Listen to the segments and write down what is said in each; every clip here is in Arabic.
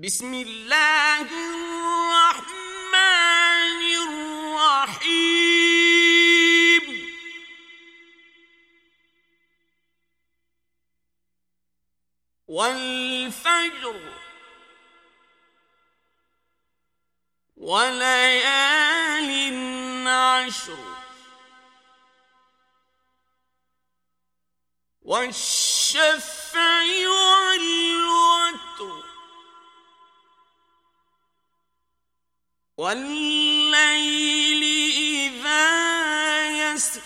بسم الله الرحمن الرحيم. والفجر وليال عشر والشفع والوتر والليل إذا يسر.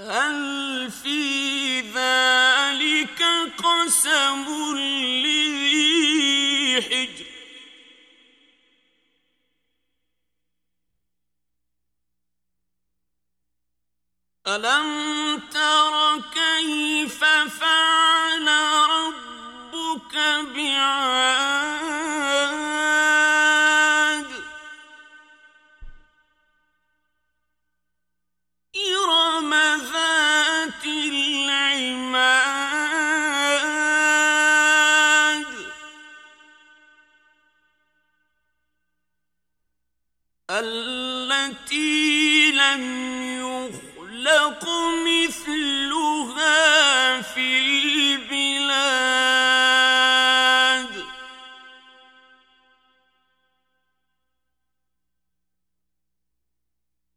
هل في ذلك قسم لذي حجر؟ ألم تر كيف فعل ربك بعاد؟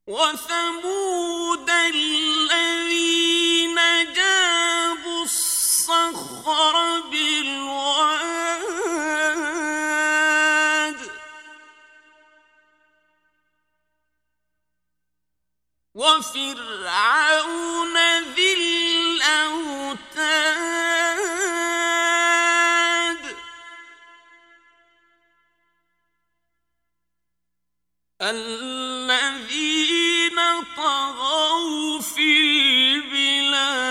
وثمود الذين جابوا الصخر بالواد وفرعون ذي الأوتاد. الذين طغوا في البلاد.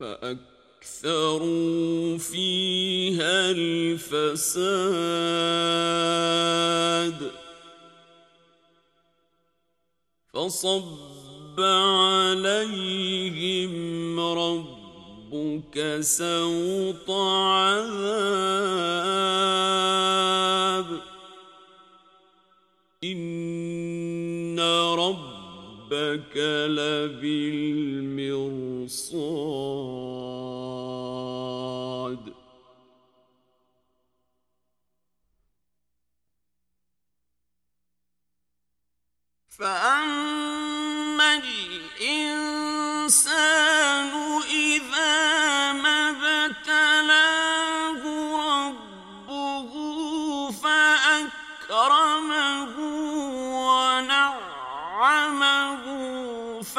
فأكثروا فيها الفساد. فصب عليهم ربك سوط عذاب. إن ربك لبالمرصاد. فأما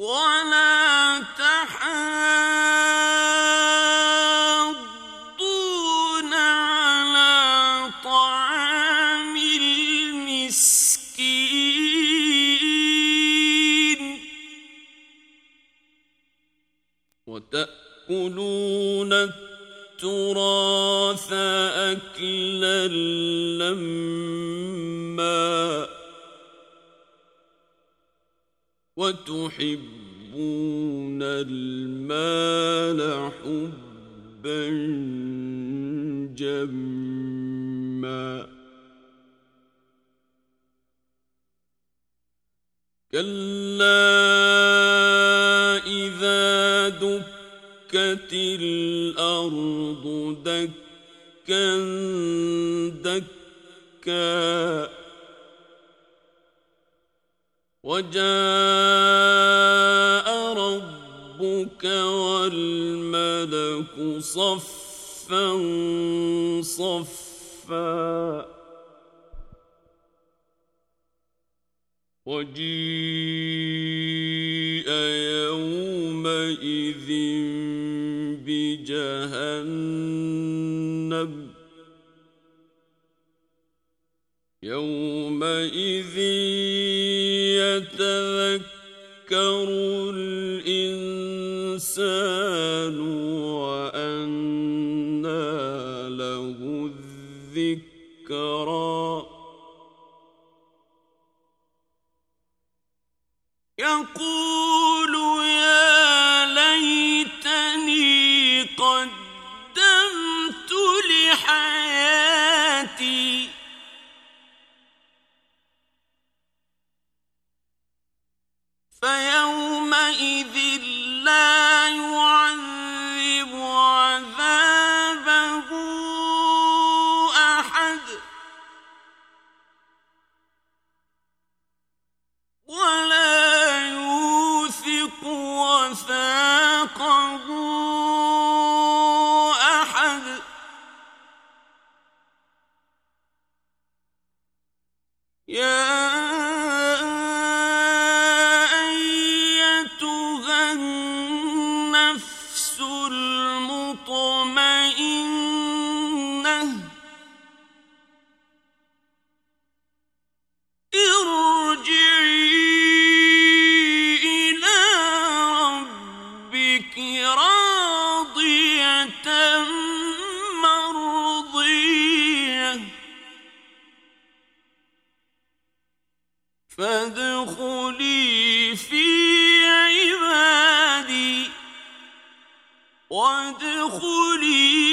ولا تحاضون على طعام المسكين. وتأكلون التراث أكلا لما وتحبون المال حبا جما. كلا إذا دكت الأرض دكا دكا. وجاء ربك والملك صفا صفا وجيء يومئذ بجهنم يومئذ يتذكر الإنسان وأنى له الذكرى. يقول يا ليتني قدمت لحياتي فيومئذ المطمئنه وادخلي جنتي